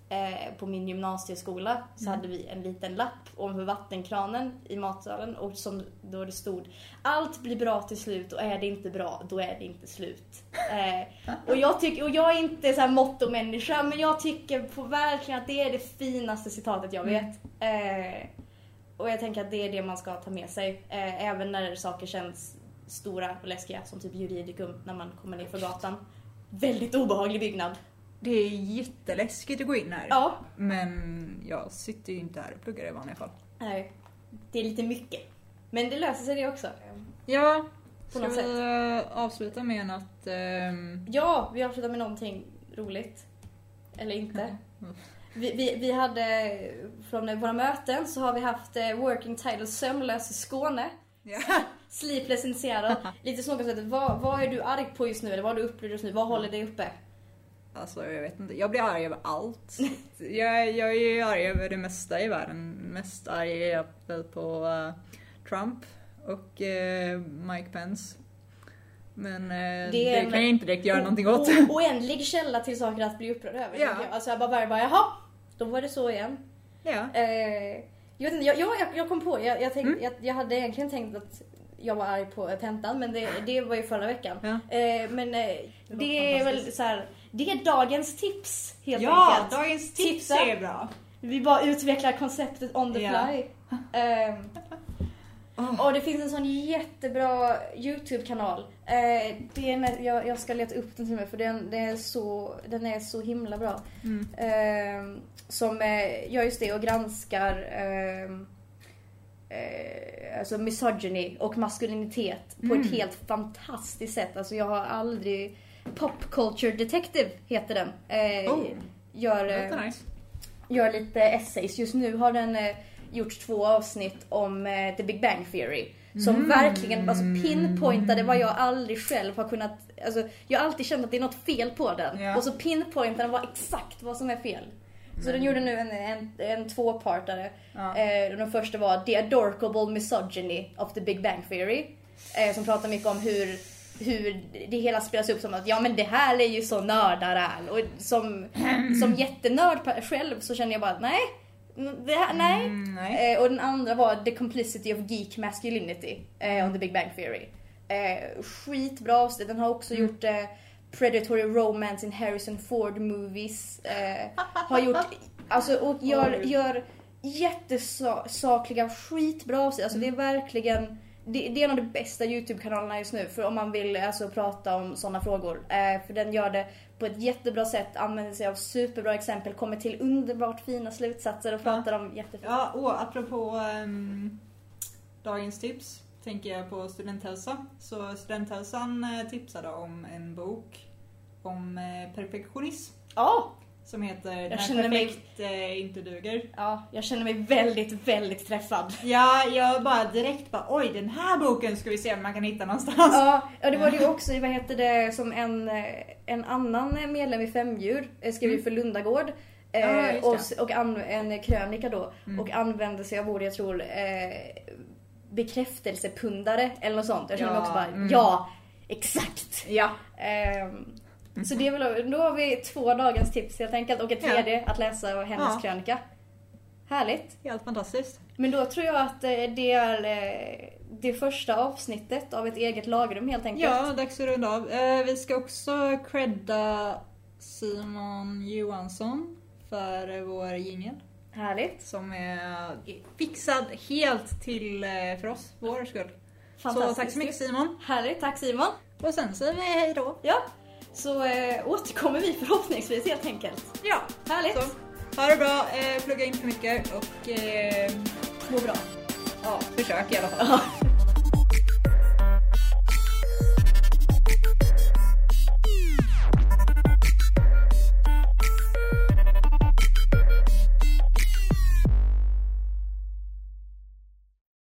eh, på min gymnasieskola så Mm. hade vi en liten lapp om vattenkranen i matsalen och som då det stod Allt blir bra till slut och är det inte bra då är det inte slut. Eh, och, jag tycker, och jag är inte så här mottomänniska men jag tycker på verkligen att det är det finaste citatet jag Mm. vet. Eh, och jag tänker att det är det man ska ta med sig. Eh, även när saker känns stora och läskiga som typ juridikum när man kommer ner för gatan. Väldigt obehaglig byggnad. Det är jätteläskigt att gå in här. Ja. Men jag sitter ju inte här och pluggar i vanliga fall. Nej, det är lite mycket. Men det löser sig det också. Ja, På ska något vi sätt. avsluta med att... ehm, Ja, vi avslutar med någonting roligt. Eller inte. Mm. Vi, vi, vi hade, från våra möten så har vi haft eh, working title Sömnlös i Skåne. ja. Sleepless in Seattle. Lite snåkat vad, vad är du arg på just nu? Eller vad har du upplevt just nu? Vad håller dig uppe? Alltså jag vet inte, jag blir arg över allt. jag, jag är ju arg över det mesta i världen. Mest arg är jag väl på eh, Trump och eh, Mike Pence. Men eh, Det det, kan en- jag inte direkt göra någonting åt. O- oändlig källa till saker att bli upprörd över. Ja. Alltså jag bara, bara, bara jaha, då var det så igen. ja. Eh, jag, vet inte, jag, jag, jag kom på, jag, jag, tänkte, Mm. jag, jag hade egentligen tänkt att jag var arg på tentan men det, det var ju förra veckan. Ja. Eh, men var det är väl så här, det är dagens tips helt ja, enkelt. dagens tips Tipsa. är bra. Vi bara utvecklar konceptet on the Ja. fly. Ehm, Oh. och det finns en sån jättebra YouTube-kanal. Eh, det är, nä- jag, jag ska leta upp den till mig för den, den, är, så, den är så himla bra. Mm. Ehm, som eh, gör just det och granskar ehm, eh, alltså misogyny och maskulinitet på ett Mm. helt fantastiskt sätt. Alltså jag har aldrig... Pop Culture Detective heter den. Eh, Oh. gör, eh, nice. gör lite essays. Just nu har den eh, gjort två avsnitt om eh, The Big Bang Theory. Som Mm. verkligen alltså, pinpointade vad jag aldrig själv har kunnat... Alltså, jag har alltid känt att det är något fel på den. Ja. Och så pinpointade den vad exakt vad som är fel. Så den gjorde nu en, en, en tvåpartare. Ja. Eh, den första var The Adorkable Misogyny of the Big Bang Theory. Eh, som pratar mycket om hur, hur det hela spelas upp som att ja men det här är ju så nördar är. Och som, som jättenörd pe- själv så känner jag bara nej. Här, nej. Mm, nej. Eh, och den andra var The Complicity of Geek Masculinity eh, on the Big Bang Theory. Eh, skitbra avsnitt. Den har också Mm. gjort eh, Predatory Romance in Harrison Ford Movies. Har gjort, alltså och gör, gör jättesakliga skitbra avsnitt. Alltså det är verkligen det, det är en av de bästa YouTube-kanalerna just nu för om man vill alltså prata om sådana frågor. Eh, för den gör det på ett jättebra sätt, använder sig av superbra exempel, kommer till underbart fina slutsatser och pratar om jättefint. Ja, och apropå ehm, dagens tips tänker jag på studenthälsa. Så studenthälsan eh, tipsade om en bok om eh, perfektionism. Ja, Som heter Jag När känner mig- perfekt eh, inte duger. Ja, jag känner mig väldigt, väldigt träffad. Ja, jag bara direkt bara oj den här boken ska vi se om man kan hitta någonstans. Ja, ja det var det ju också, vad heter det, som en, eh, en annan medlem i Femdjur eh, skrev ju för Lundagård. eh, Mm. Ja, och, och an, en krönika då. Mm. Och använde sig av ord, jag tror, eh, bekräftelsepundare eller något sånt. Jag känner mig Ja, också bara, mm. ja, exakt. Ja. Så det är väl, då har vi två dagens tips helt enkelt och ett Ja. tredje att läsa hennes Ja. krönika. Härligt. Helt fantastiskt. Men då tror jag att eh, det är eh, det första avsnittet av ett eget lagrum helt enkelt. Ja, dags att runda av. Eh, vi ska också credda Simon Johansson för vår jingel. Härligt. Som är fixad helt till för oss, vår skull. Så tack så mycket Simon. Härligt, tack Simon. Och sen säger vi hej då. Ja, så eh, återkommer vi förhoppningsvis helt enkelt. Ja, Härligt. så. Ha det bra, eh, plugga in för mycket och eh, Må bra. ja, försök i alla fall.